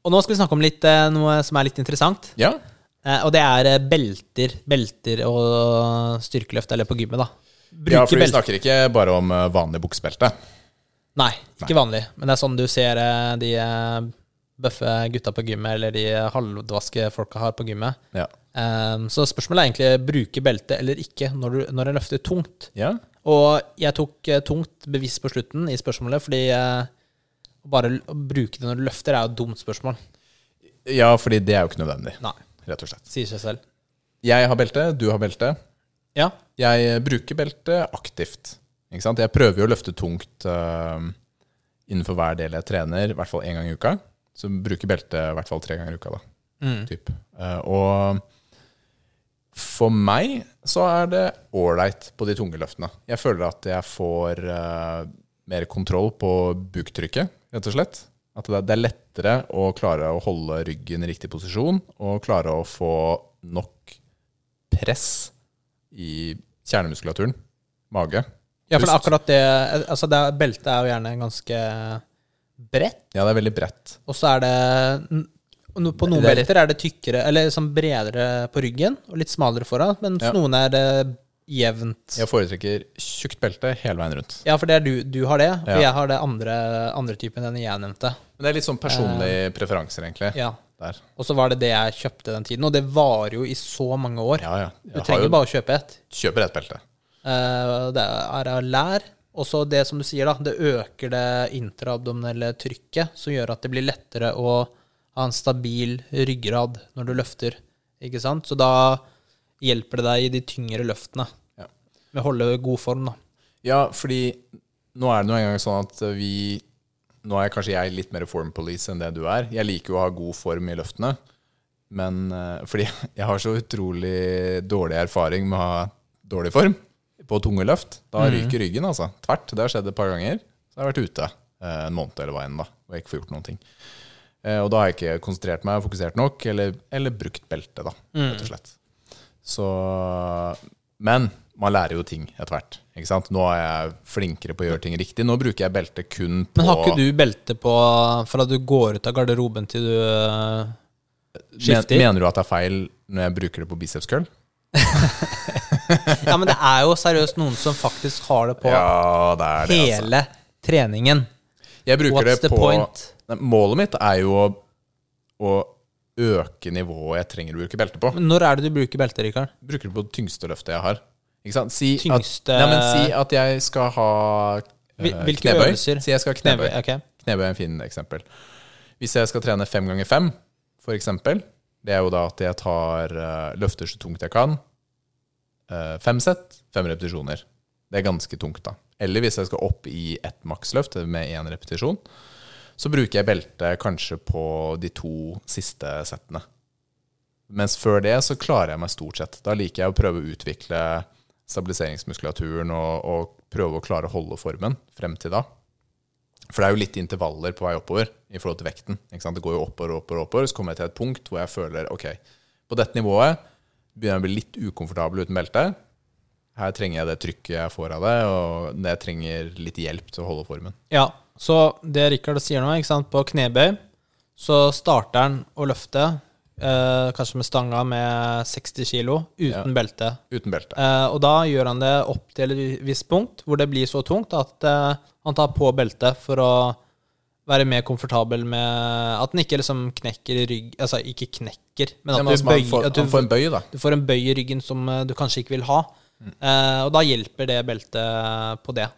Og nå skal vi snakke om litt, uh, noe som er litt interessant. Ja. Uh, og det er eh, belter. Belter og styrkeløft, eller på gymmet, da. Bruke ja, for vi belter. snakker ikke bare om eh, vanlig buksebelte. Nei, ikke vanlig. Men det er sånn du ser eh, de eh, bøffe gutta på gymmet, eller de halvdvaske folka har på gymmet. Ja. Um, så spørsmålet er egentlig bruke belte eller ikke når, du, når jeg løfter tungt. ja. Og jeg tok eh, tungt bevisst på slutten i spørsmålet, fordi uh, bare å bruke det når du løfter, er jo et dumt spørsmål. Ja, fordi det er jo ikke nødvendig, Nei, rett og slett. sier seg selv. Jeg har belte, du har belte. Ja, Jeg bruker belte aktivt. Ikke sant? Jeg prøver jo å løfte tungt uh, innenfor hver del jeg trener, i hvert fall én gang i uka. Så bruker belte i hvert fall tre ganger i uka, da. mm. Typ. Eh, og for meg så er det ålreit på de tunge løftene. Jeg føler at jeg får uh, mer kontroll på buktrykket, rett og slett. At det er, er lettere å klare å holde ryggen i riktig posisjon, og klare å få nok press i kjernemuskulaturen, mage. ja for det er akkurat det Altså, det beltet er jo gjerne ganske bredt, Ja, det er veldig bredt. og så er det På noen Det er litt- belter er det tykkere, eller sånn bredere på ryggen, og litt smalere foran, mens Ja. noen er det jevnt. Jeg foretrekker tjukt belte hele veien rundt. Ja, for det du, du har det, og Ja. jeg har det andre, andre typen enn jeg nevnte. Men det er litt sånn personlige preferanser, egentlig. Ja. Der. Og så var det det jeg kjøpte den tiden, og det varer jo i så mange år. Ja, ja. Du trenger bare å kjøpe et. kjøper ett belte. Uh, det er av lær. Og så det som du sier, da, det øker det intraabdominelle trykket, som gjør at det blir lettere å ha en stabil ryggrad når du løfter. Ikke sant? Så da hjelper det deg i de tyngre løftene. Ja. Med å holde god form, da. Ja, fordi nå er det nå engang sånn at vi Nå er kanskje jeg litt mer form police enn det du er. Jeg liker jo å ha god form i løftene. Men eh, fordi jeg har så utrolig dårlig erfaring med å ha dårlig form på tunge løft. Da ryker ryggen, altså. Tvert. Det har skjedd et par ganger. Så jeg har vært ute eh, en måned eller hva enn, da. Og ikke får gjort noen ting. Eh, Og da har jeg ikke konsentrert meg, fokusert nok, eller, eller brukt belte, da, rett og slett. Så Men man lærer jo ting etter hvert. Ikke sant? Nå er jeg flinkere på å gjøre ting riktig. Nå bruker jeg belte kun på Men har ikke du belte på fra du går ut av garderoben til du eh, Men, skifter? Mener du at det er feil når jeg bruker det på biceps curl? Ja, men det er jo seriøst noen som faktisk har det på Ja, det er det, altså. hele treningen. Jeg bruker What's det the på point? Nei, Målet mitt er jo å, å øke nivået jeg trenger å bruke belte på. Men når er det du bruker belte, Rikard? bruker det på det tyngste løftet jeg har. Ikke? Si, Tyngste- at, nei, men si at jeg skal ha uh, hvilke knebøy. øvelser? Si jeg skal ha knebøy. Ok. Knebøy er en fin eksempel. Hvis jeg skal trene fem ganger fem, for eksempel, det er jo da at jeg tar eh, løfter så tungt jeg kan. eh, fem sett, fem repetisjoner. Det er ganske tungt, da. Eller hvis jeg skal opp i ett maksløft med én repetisjon, så bruker jeg belte kanskje på de to siste settene. Mens før det så klarer jeg meg stort sett. Da liker jeg å prøve å utvikle stabiliseringsmuskulaturen og, og prøve å klare å holde formen frem til da. For det er jo litt intervaller på vei oppover i forhold til vekten. Ikke sant? Det går jo oppover og oppover, oppover, så kommer jeg til et punkt hvor jeg føler ok, på dette nivået begynner jeg å bli litt ukomfortabel uten belte. Her trenger jeg det trykket jeg får av det, og jeg trenger litt hjelp til å holde formen. Ja, så det Rikard sier nå, ikke sant, på knebøy, så starter han å løfte, eh, kanskje med stanga med 60 kilo, uten Ja. belte. Uten belte. Eh, og da gjør han det opp til et visst punkt, hvor det blir så tungt at eh, han tar på beltet for å være mer komfortabel med At den ikke liksom knekker i rygg Altså ikke knekker, men at men du, altså, bøy, får, at du, får en bøy, du får en bøy i ryggen som eh, du kanskje ikke vil ha. Eh, og da hjelper det beltet på det.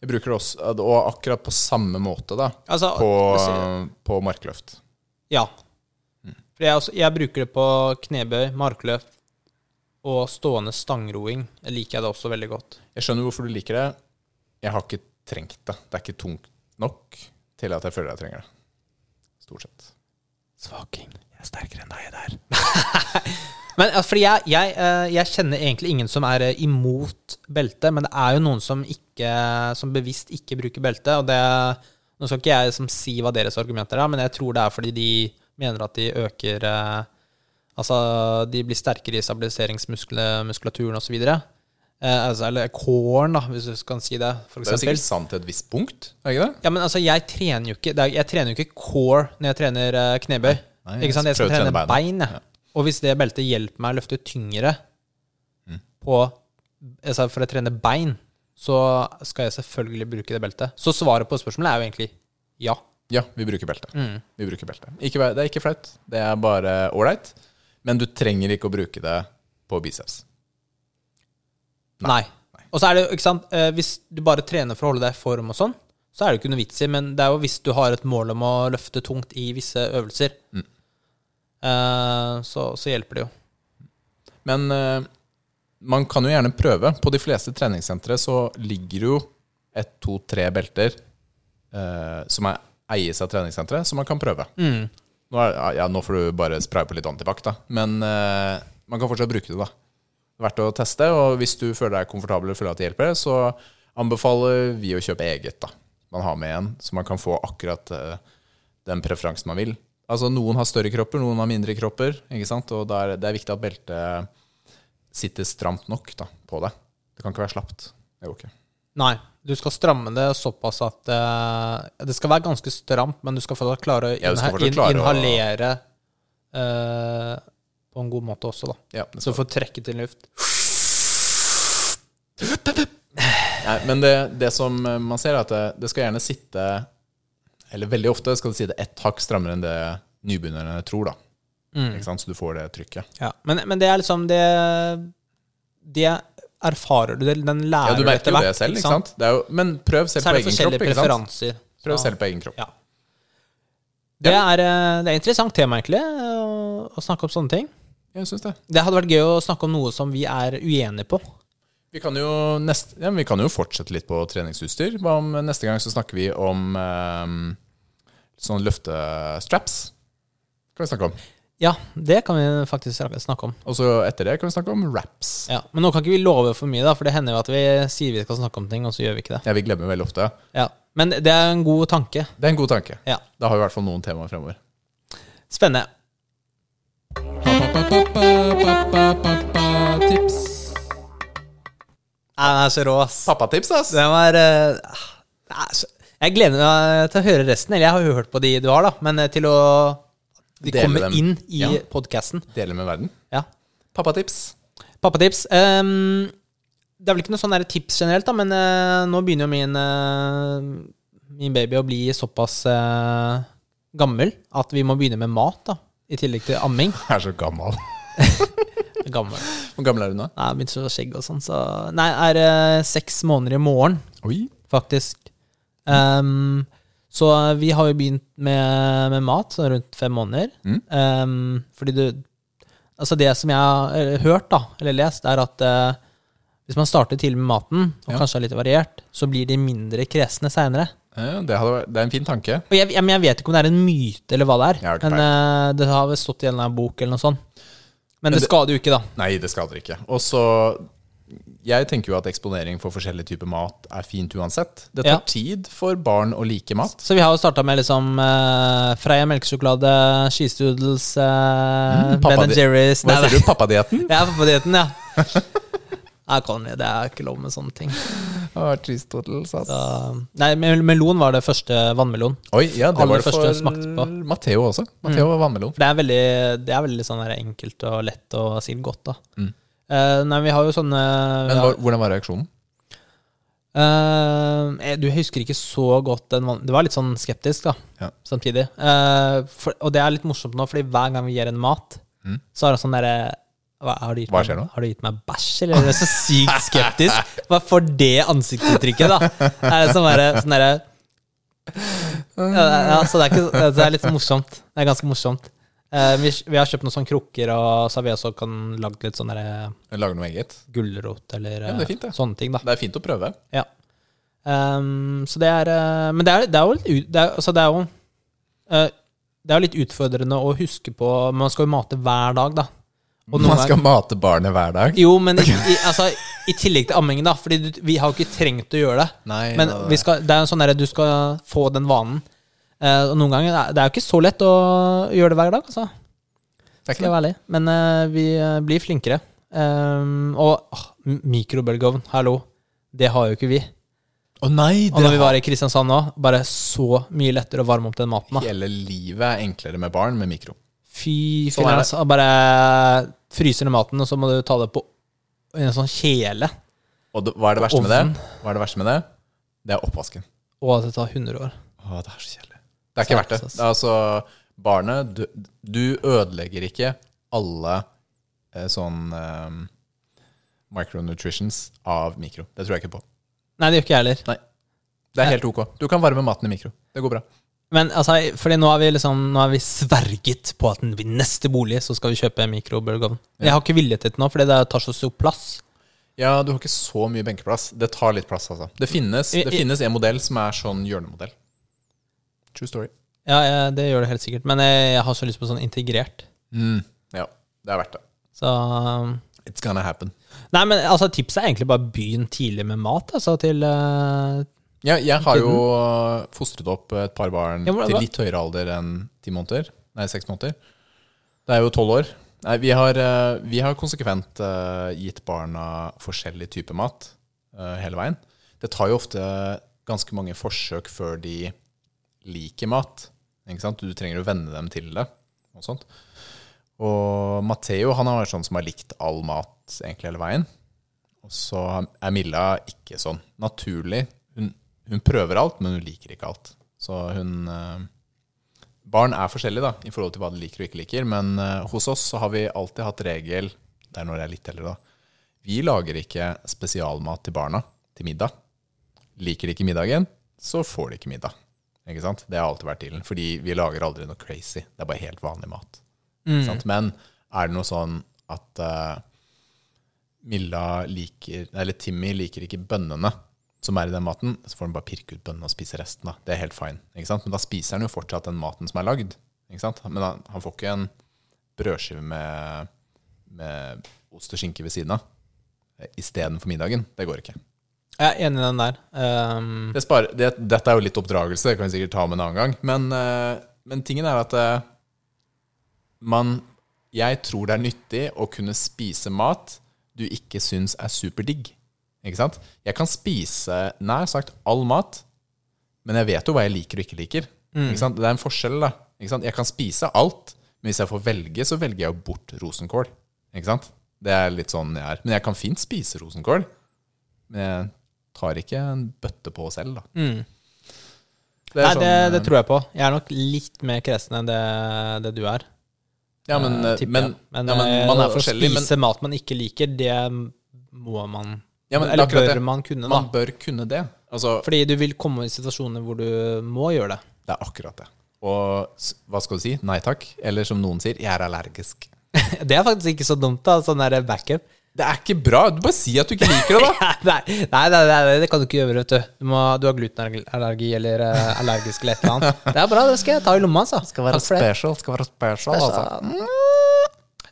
Jeg bruker det også, og akkurat på samme måte, da, Altså, på, på markløft. Ja. For jeg, også, jeg bruker det på knebøy, markløft og stående stangroing. Det liker jeg det også veldig godt. Jeg skjønner hvorfor du liker det. Jeg har ikke trengt det. Det er ikke tungt nok til at jeg føler jeg trenger det. Stort sett. Svaking. Jeg er sterkere enn deg der. Men altså, fordi jeg, jeg, eh, jeg kjenner egentlig ingen som er eh, imot belte, men det er jo noen som, ikke, som bevisst ikke bruker belte. Og det, nå skal ikke jeg liksom si hva deres argumenter er, men jeg tror det er fordi de mener at de øker eh, Altså, de blir sterkere i stabiliseringsmuskulaturen osv. Eh, altså, eller coren, da, hvis du kan si det, Det er jo sikkert sant til et visst punkt, er ikke det? Ja, men altså, jeg trener jo ikke er, Jeg trener jo ikke core når jeg trener eh, knebøy. Nei, ikke sant? Jeg skal trene, trene bein, Ja. Og hvis det beltet hjelper meg å løfte tyngre Mm. på altså For å trene bein, så skal jeg selvfølgelig bruke det beltet. Så svaret på spørsmålet er jo egentlig ja. Ja, vi bruker belte. Mm. Vi bruker belte. Ikke, det er ikke flaut. Det er bare ålreit. Men du trenger ikke å bruke det på biceps. Nei. Og så er det ikke sant eh, Hvis du bare trener for å holde deg i form og sånn, så er det ikke noe vits i, men det er jo hvis du har et mål om å løfte tungt i visse øvelser, Mm. eh, så, så hjelper det jo. Men eh, man kan jo gjerne prøve. På de fleste treningssentre så ligger jo et, to, tre belter eh, som er, eies av treningssenteret, som man kan prøve. Mm. Nå, er, ja, nå får du bare spraye på litt antibac, da. Men eh, man kan fortsatt bruke det, da. Er verdt å teste, og hvis du føler deg komfortabel og føler at det hjelper, så anbefaler vi å kjøpe eget, da. Man har med en, så man kan få akkurat eh, den preferansen man vil. Altså Noen har større kropper, noen har mindre kropper, ikke sant? og da er, det er viktig at beltet sitter stramt nok da, på deg. Det kan ikke være slapt. Det går ikke. Nei, du skal stramme det såpass at uh, Det skal være ganske stramt, men du skal fortsatt klare å inha klare å- inhalere eh, på en god måte også, da. Ja, Så du får trekke til luft. Nei, men det, det som man ser, er at det, det skal gjerne sitte Eller veldig ofte skal det sitte ett hakk strammere enn det nybegynnerne tror. da Mm. Ikke sant? Så du får det trykket. Ja. Men, men det er liksom det Det erfarer du, den lærer Ja, Du merker jo det selv, ikke sant? Det er jo, men prøv selv på er egen kropp. sant? preferanser. Prøv Så- selv på egen kropp. Ja. Det er, eh, det er et interessant tema, egentlig, å, å snakke om sånne ting. Jeg synes det. Det hadde vært gøy å snakke om noe som vi er uenige på. Vi kan jo, nest, ja, vi kan jo fortsette litt på treningsutstyr. Hva om neste gang så snakker vi om eh, sånn løftestraps? Kan vi snakke om. Ja, det kan vi faktisk snakke om. Og så etter det kan vi snakke om wraps. Ja, Men nå kan ikke vi love for mye, da, for det hender jo at vi sier vi skal snakke om ting, og så gjør vi ikke det. Ja, vi glemmer veldig ofte. Ja, Men det er en god tanke. Det er en god tanke. Ja. Da har vi i hvert fall noen temaer fremover. Spennende. Tips. Nei, Den er så rå, ass. Pappatips, ass! Den var eh, ah, så- Jeg gleder meg til å høre resten. Eller jeg har jo hørt på de du har, da, men eh, til å De Dele kommer dem. inn i Ja. podkasten. Dele med verden. Ja. Pappatips. Pappatips. ehm, det er vel ikke noe sånn der tips generelt, da, men eh, nå begynner jo min, eh, min baby å bli såpass eh, gammel at vi må begynne med mat, da. I tillegg til amming. Jeg er så gammel. Gammel. Hvor gammel er du nå? Jeg begynte så skjegg og sånn, så Nei, er eh, seks måneder i morgen, Oi. faktisk. Um, så vi har jo begynt med, med mat sånn rundt fem måneder. Mm. Um, fordi du Altså, det som jeg har eh, hørt, da, eller lest, er at eh, hvis man starter tidlig med maten, og Ja. kanskje er litt variert, så blir de mindre kresne seinere. Ja, det, hadde, det er en fin tanke. Jeg, jeg, jeg vet ikke om det er en myte, eller hva det er. Men uh, det har vel stått i en eller annen bok, eller noe sånt. Men, Men det det- skader jo ikke, da. Nei, det skader ikke. Og så jeg tenker jo at eksponering for forskjellige typer mat er fint uansett. Det tar Ja. tid for barn å like mat. Så vi har jo starta med liksom uh, Freia melkesjokolade, cheesedoodles, uh, Mm, Ben Jerry's Hva sier du? Pappadietten? ja, pappadieten, ja. Nei, kan det er ikke lov med sånne ting. Ah, cheese doodles, ass. Så, nei, melon var det første vannmelon. Oi, ja, det Aller var det første for på. Matheo Matteo også. Matteo var vannmelon. Det er veldig, det er veldig sånn enkelt og lett og sikkert godt, da. Mm. Eh, nei, vi har jo sånne Men har- hvordan var reaksjonen? Eh, du husker ikke så godt den vann... Du var litt sånn skeptisk, da, Ja. samtidig. Eh, for, og det er litt morsomt nå, fordi hver gang vi gir en mat, Mm. så er det sånn derre hva, har, du Hva meg- nå? har du gitt meg bæsj, eller er du så sykt skeptisk? Hva får det ansiktsuttrykket, da? Er det sånn derre sånn der, ja, så det er, ikke, det er litt morsomt. Det er ganske morsomt. Eh, vi, vi har kjøpt noen sånne krukker, og så har vi også kan lagd litt sånn derre Lage noe eget? gulrot eller Ja, er fint, eh, sånne ting, da. Det er fint å prøve. Ja. Um, så det er eh, Men det er, det er jo litt det er, altså det er jo uh, Det er jo litt utfordrende å huske på Man skal jo mate hver dag, da. Og Man skal mate barnet hver dag. Jo, men i, i, altså, i tillegg til ammingen, da. Fordi du, vi har jo ikke trengt å gjøre det. Nei, Men vi skal, det er jo sånn der, du skal få den vanen. Uh, og noen ganger er- Det er jo ikke så lett å gjøre det hver dag, altså. Skal jeg være ærlig. Men uh, vi eh, blir flinkere. Um, og åh, mikrobølgeovn, hallo. Det har jo ikke vi. Å nei, Og når vi var i Kristiansand nå, bare så mye lettere å varme opp den maten. da Hele livet er enklere med barn med mikro. Fy filler'n, er altså. Bare fryser ned maten, og så må du ta det på en sånn kjele. Og det, hva er det verste med det? Hva er det verste med det? Det er oppvasken. Og det tar 100 år. Å, det er så kjedelig. Det er ikke verdt det. Det er altså, barnet du, du ødelegger ikke alle eh, sånn eh, micronutritions av mikro. Det tror jeg ikke på. Nei, det gjør ikke jeg heller. Det er helt ok. Du kan varme maten i mikro. Det går bra. Men altså, fordi nå har vi liksom Nå har vi sverget på at ved neste bolig så skal vi kjøpe mikrobølgeovn. Jeg har ikke vilje til det nå, fordi det tar så stor plass. Ja, du har ikke så mye benkeplass. Det tar litt plass, altså. Det finnes, det finnes en modell som er sånn hjørnemodell. True story. Ja, ja, det gjør det helt sikkert. Men jeg, jeg har så lyst på sånn integrert. Mm. Ja, det er verdt det. Så um, It's gonna happen. Nei, men altså, tipset er egentlig bare begynn tidlig med mat, altså, til eh, Ja, jeg har jo fostret opp et par barn Ja, til litt høyere alder enn ti måneder. Nei, seks måneder. Det er jo tolv år. Nei, vi har, uh, vi har konsekvent uh, gitt barna forskjellig type mat uh, hele veien. Det tar jo ofte ganske mange forsøk før de liker mat. Ikke sant? Du trenger å venne dem til det. Og sånt. Og Matteo han har vært sånn som har likt all mat egentlig hele veien. Og så er Milla ikke sånn. Naturlig. Hun, prøver alt, men hun liker ikke alt. Så hun eh, Barn er forskjellige da, i forhold til hva de liker og ikke liker. Men eh, hos oss så har vi alltid hatt regel Det er når jeg er litt eldre, da. Vi lager ikke spesialmat til barna til middag. Liker de ikke middagen, så får de ikke middag. Ikke sant? Det har alltid vært dealen. Fordi vi lager aldri noe crazy. Det er bare helt vanlig mat. Mm. sant? Men er det noe sånn at uh, Milla liker Eller Timmy liker ikke bønnene som er i den maten, så får han bare pirke ut bønnen og spise resten. da. Det er helt fine. Ikke sant? Men da spiser han jo fortsatt den maten som er lagd. Ikke sant? Men han, han får ikke en brødskive med, med ost og skinke ved siden av istedenfor middagen. Det går ikke. Jeg er enig i den der. Um, Det sparer, det, dette er jo litt oppdragelse, det kan vi sikkert ta med en annen gang. Men, eh, men tingen er at eh, man Jeg tror det er nyttig å kunne spise mat du ikke syns er superdigg. Ikke sant? Jeg kan spise nær sagt all mat, men jeg vet jo hva jeg liker og ikke liker. Ikke sant? Det er en forskjell, da. Ikke? Jeg kan spise alt, men hvis jeg får velge, så velger jeg jo bort rosenkål. Ikke sant? Det er litt sånn jeg er. Men jeg kan fint spise rosenkål. Men jeg tar ikke en bøtte på selv, da. mm. Det Nei, sånn, det tror jeg på. Jeg er nok litt mer kresen enn det, det du er. Ja, men, uh, men, men, ja, men eh, man er å forskjellig, men, spise mat man ikke liker, det må man ja, men Eller bør det. man kunne, da. man bør kunne det. Altså, Fordi du vil komme i situasjoner hvor du må gjøre det. det er akkurat det. Og hva skal du si? Nei takk? Eller som noen sier, jeg er allergisk. Det er faktisk ikke så dumt, da. Sånn der backup. Det er ikke bra. Du bare si at du ikke liker det, da. nei, nei, nei, nei, det kan du ikke gjøre, vet du. Du, må, du har glutenallergi eller uh, allergisk eller et eller annet. Det er bra, det skal jeg ta i lomma, altså. Skal være special. Skal være special, altså.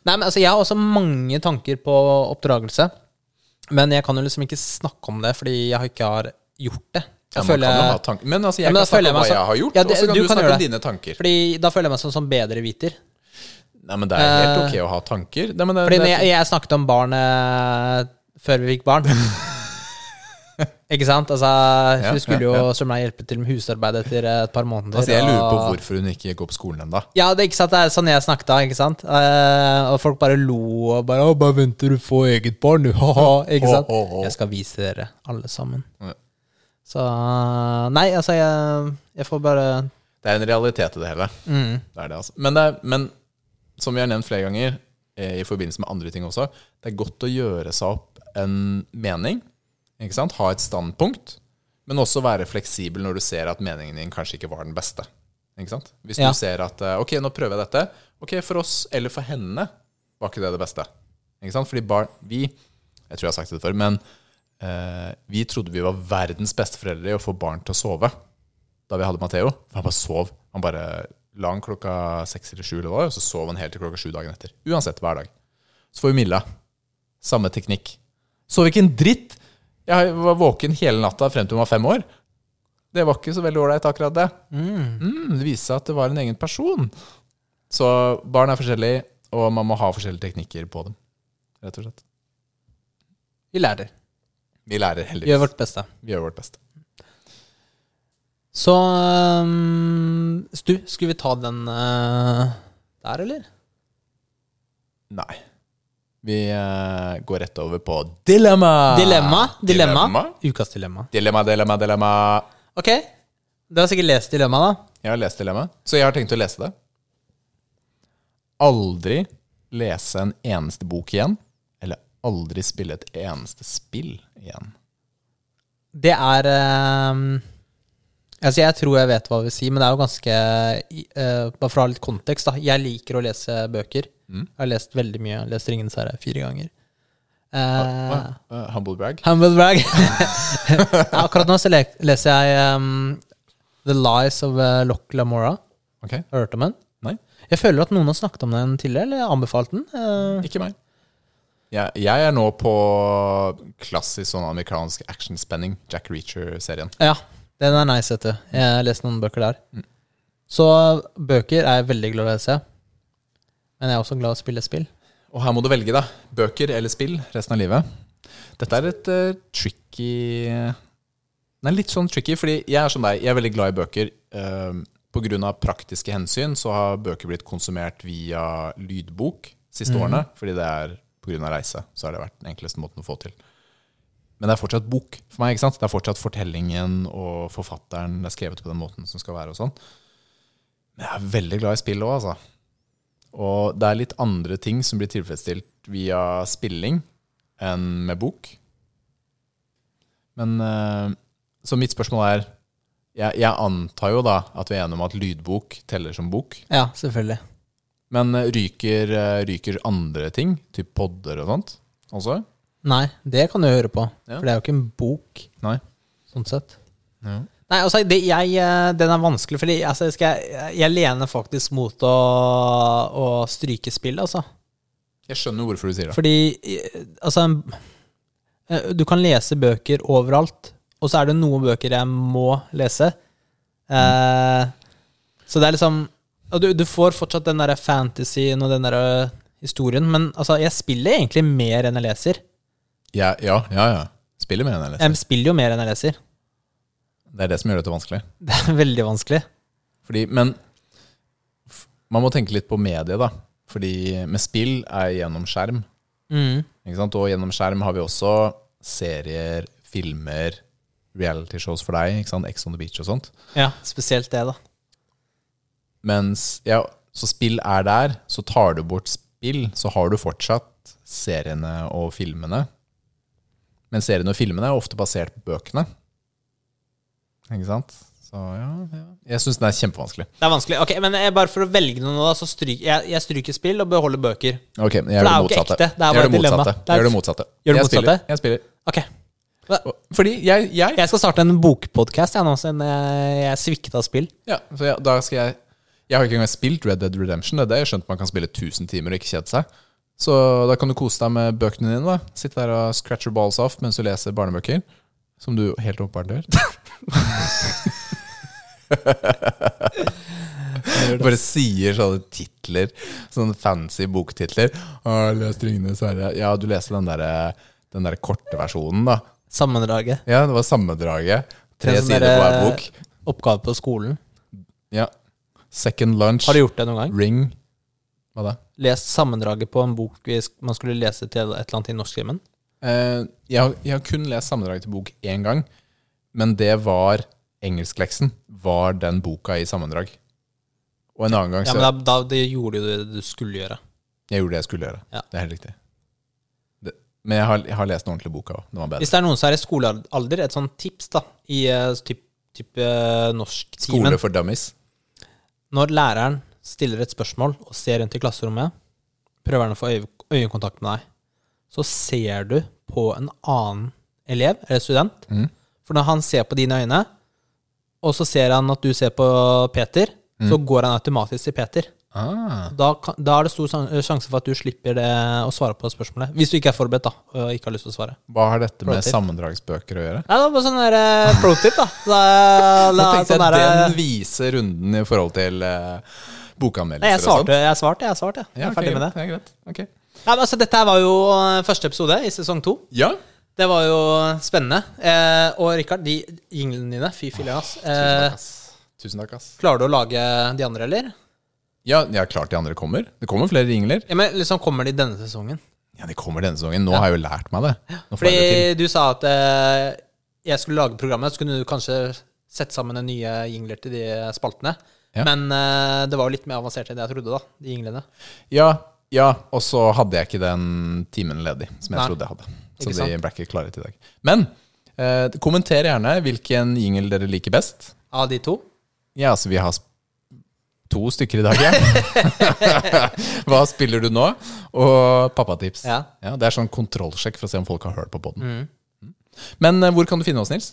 Nei, men altså, jeg har også mange tanker på oppdragelse. Men jeg kan jo liksom ikke snakke om det, fordi jeg ikke har gjort det. Ja, føler kan ha tanker. Men altså, jeg Ja, men kan snakke om hva meg så- jeg har gjort, Ja, og så kan du du, kan snakke om dine tanker. Fordi da føler jeg meg som, som bedreviter. Nei, men det er helt Eh, ok å ha tanker. Nei, men det, Fordi det, jeg, jeg snakket om barn eh, før vi fikk barn Ikke sant? Altså, Ja, Hun skulle jo ja, som meg hjelpe til med husarbeid etter et par måneder. altså, jeg lurer på og- hvorfor hun ikke går på skolen ennå. Ja, det, er ikke sant? det er sånn jeg snakket da, ikke sant? Uh, og folk bare lo og bare bare venter du får eget barn, du'. Ha-ha. Ikke sant? Oh, oh, oh. Jeg skal vise dere, alle sammen. Ja. Så Nei, altså, jeg, jeg får bare Det er en realitet i det hele. mm. Det er det, altså. Men, det er, men som vi har nevnt flere ganger, eh, i forbindelse med andre ting også, det er godt å gjøre seg opp en mening. Ha et standpunkt. Men også være fleksibel når du ser at meningen din kanskje ikke var den beste. Hvis Ja. du ser at eh, ok, nå prøver jeg dette. Ok, for oss eller for henne var ikke det det beste. Fordi barn Vi Jeg tror jeg har sagt det før, men eh, vi trodde vi var verdens beste foreldre i å få barn til å sove da vi hadde Matheo. Han bare sov. Han bare la han klokka seks eller sju, og så sov han helt til klokka sju dagen etter. Uansett, hver dag. Så får vi Milla. Samme teknikk. Sov ikke en dritt! Jeg var våken hele natta frem til hun var fem år. Det var ikke så veldig ålreit, akkurat det. Mm, det viste seg at det var en egen person. Så barn er forskjellige, og man må ha forskjellige teknikker på dem. Rett og slett. Vi lærer. Vi lærer Vi heldigvis. gjør vårt beste. Vi gjør vårt beste. Så um, Stu, skulle vi ta den uh, der, eller? Nei. Vi uh, går rett over på dilemma. Dilemma? Dilemma? Dilemma, Ukas dilemma. dilemma, dilemma. dilemma. Ok. Du har sikkert lest dilemma, da? Jeg har lest dilemma, så jeg har tenkt å lese det. Aldri lese en eneste bok igjen, eller aldri spille et eneste spill igjen. Det er ehm, Altså, jeg tror jeg vet hva vi sier, men det er jo ganske eh, Bare for å ha litt kontekst, da. Jeg liker å lese bøker. Mm. Jeg har lest veldig mye. Jeg har lest Ringenes herre fire ganger. Uh, Uh, humble brag. Humble brag. Akkurat nå så leser jeg um, The Lies of uh, Loch Lamora. Ok, Har du hørt om den? Nei. Jeg føler at noen har snakket om den tidligere, eller anbefalt den. Eh, ikke meg. Jeg, jeg er nå på klassisk sånn amerikansk actionspenning, Jack Reacher-serien. ja, den er nice, vet du. Jeg har lest noen bøker der. Mm. Så bøker er jeg veldig glad i å lese. Men jeg er også glad i å spille spill. Og her må du velge, da. Bøker eller spill resten av livet. Dette er et uh, tricky Den er litt sånn tricky, fordi jeg er som deg. Jeg er veldig glad i bøker. Uh, på grunn av praktiske hensyn så har bøker blitt konsumert via lydbok siste mm. årene. Fordi det er av reise. Så har det vært den enkleste måten å få til. Men det er fortsatt bok for meg. ikke sant? Det er fortsatt fortellingen og forfatteren. Det er skrevet på den måten som skal være og sånn. Men jeg er veldig glad i spill òg, altså. Og det er litt andre ting som blir tilfredsstilt via spilling enn med bok. Men eh, Så mitt spørsmål er jeg, jeg antar jo da at vi er enige om at lydbok teller som bok. Ja, selvfølgelig. Men eh, ryker, eh, ryker andre ting, typ podder og sånt, også? Nei, det kan du høre på. Ja. For det er jo ikke en bok, Nei. sånn sett. Ja. Nei, altså, det, jeg, eh, den er vanskelig, fordi altså, skal jeg, jeg lener faktisk mot å, å stryke spill, altså. Jeg skjønner hvorfor du sier det. Fordi eh, altså eh, Du kan lese bøker overalt, og så er det noen bøker jeg må lese. Eh, så det er liksom Og du, du får fortsatt den derre fantasyen og den derre historien, men altså, jeg spiller egentlig mer enn jeg leser. Ja, ja, ja. ja. Spiller mer enn jeg leser. Jeg spiller jo mer enn jeg leser. Det er det som gjør dette vanskelig. Det er veldig vanskelig. Fordi, men man må tenke litt på mediet, da. Fordi med spill er gjennom skjerm. Mm. Ikke sant? Og gjennom skjerm har vi også serier, filmer, reality-shows for deg. Ikke sant? Ex on the beach og sånt. Ja, spesielt det, da. Mens ja, så spill er der, så tar du bort spill, så har du fortsatt seriene og filmene. Men seriene og filmene er ofte basert på bøkene. Ikke sant? Så ja, ja. Jeg syns den er kjempevanskelig. Det er vanskelig. Ok, Men jeg, bare for å velge noe nå, da, så stryk, jeg, jeg stryker spill og beholder bøker. Ok, jeg det gjør er det jo ikke motsatte. ekte, det er bare gjør et dilemma. motsatte. Det er- gjør det motsatte. Gjør det Jeg motsatte? spiller- Jeg spiller. Ok. Fordi jeg, jeg Jeg skal starte en bokpodkast jeg, nå, siden jeg, jeg svikta spill. Ja, så jeg, da skal jeg Jeg har ikke engang spilt Red Dead Redemption. Det er det jeg har skjønt man kan spille 1000 timer og ikke kjede seg. Så da kan du kose deg med bøkene dine. da Sitte der og scratch your balls off mens du leser barnebøker. Som du helt åpenbart gjør. Bare sier sånne titler, sånne fancy boktitler. Lest les 'Ringenes herre'. Ja, du leser den der, den der korte versjonen, da. Sammendraget. Ja, det var sammendraget. Tre sånn sider på hver bok. Oppgave på skolen. Ja. Second lunch. Har du gjort det noen gang? Ring. Hva da? Lest sammendraget på en bok man skulle lese til et eller annet i norsktimen? Eh, jeg, jeg har kun lest sammendraget til bok én gang, men det var engelskleksen. Var den boka i sammendrag. Og en annen gang Ja, men da, da det gjorde du det du skulle gjøre. Jeg gjorde det jeg skulle gjøre. Ja. Det er helt riktig. Det, men jeg har, jeg har lest den ordentlige boka òg. Den var bedre. Hvis det er noen som er i skolealder, et sånt tips da, i uh, typ, typ uh, norsktimen Skole for dummies. Når læreren stiller et spørsmål og ser rundt i klasserommet, prøver han å få øye, øyekontakt med deg, så ser du på en annen elev eller student. Mm. For når han ser på dine øyne, og så ser han at du ser på Peter, så går han automatisk til Peter. Ah. Da, kan, da er det stor sjanse for at du slipper det å svare på spørsmålet. Hvis du ikke er forberedt da, og ikke har lyst til å svare. Hva har dette med sammendragsbøker å gjøre? Nei, det er bare sånn der uh, pro-tip, da. Da, Nå da, tenkte sånn jeg der, den viser runden i forhold til uh, bokanmeldelser jeg og sånt. svarte, jeg svarte, jeg svarte. Jeg Ja, er ok, ferdig med det. Ja, greit. Okay. Ja, men altså, dette var jo eh, første episode i sesong to. Ja. Det var jo spennende. Eh, og Rikard, de jinglene dine, fy filler'n, ass. Eh. Tusen takk, ass. klarer du å lage de andre, eller? Ja, ja, klart de andre kommer. Det kommer flere jingler. Ja, men liksom Kommer de denne sesongen? Ja, de kommer denne sesongen. Nå har jeg jo lært meg det. Fordi det du sa at eh, jeg skulle lage programmet, så kunne du kanskje sette sammen en nye jingler til de spaltene. Ja. Men uh, det var jo litt mer avansert enn jeg trodde, da. De jinglene. Ja, ja, og så hadde jeg ikke den timen ledig som jeg Nei. trodde jeg hadde. Så de ble ikke klare til i dag. Men eh, kommenter gjerne hvilken jingle dere liker best. Av de to. Ja, altså vi har to stykker i dag, ja. Hva spiller du nå? Og pappatips. Ja. det er sånn kontrollsjekk for å se om folk har hørt på poden. Mm. Men eh, hvor kan du finne oss, Nils?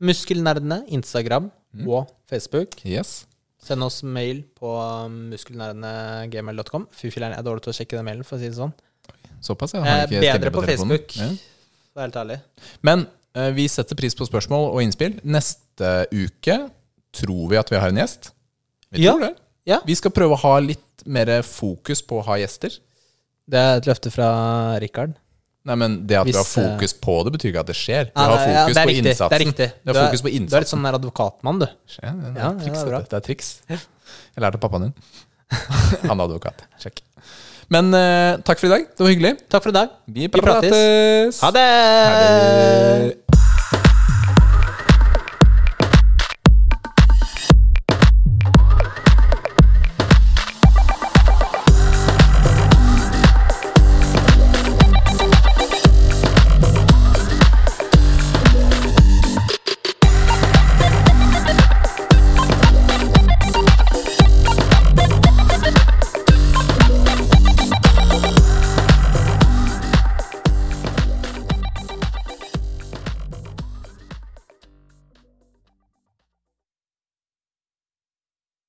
Muskelnerdene, Instagram Mm. og Facebook. Yes. Send oss mail på muskelnerdene.gmail.com. Fy filler'n, jeg er dårlig til å sjekke den mailen, for å si det sånn. Såpass, ja. Eh, Har ikke bedre stempel på. Facebook. Ja. For helt ærlig. Men eh, vi setter pris på spørsmål og innspill. Neste uke tror vi at vi har en gjest. Vi Ja. tror det. Ja. Vi skal prøve å ha litt mer fokus på å ha gjester. Det er et løfte fra Rikard. Nei, men Det at du har eh, fokus på det, betyr ikke at det skjer. Du nei, har fokus ja, på riktig, innsatsen. Det er riktig. Du har fokus på Du er litt sånn advokatmann, du. Ja, det, er Ja, triks, ja, det du. det er triks. Jeg lærte av pappaen din. Han er advokat. Sjekk. Men uh, takk for i dag. Det var hyggelig. Takk for i dag. Vi prates. prates. Ha det! Ha det.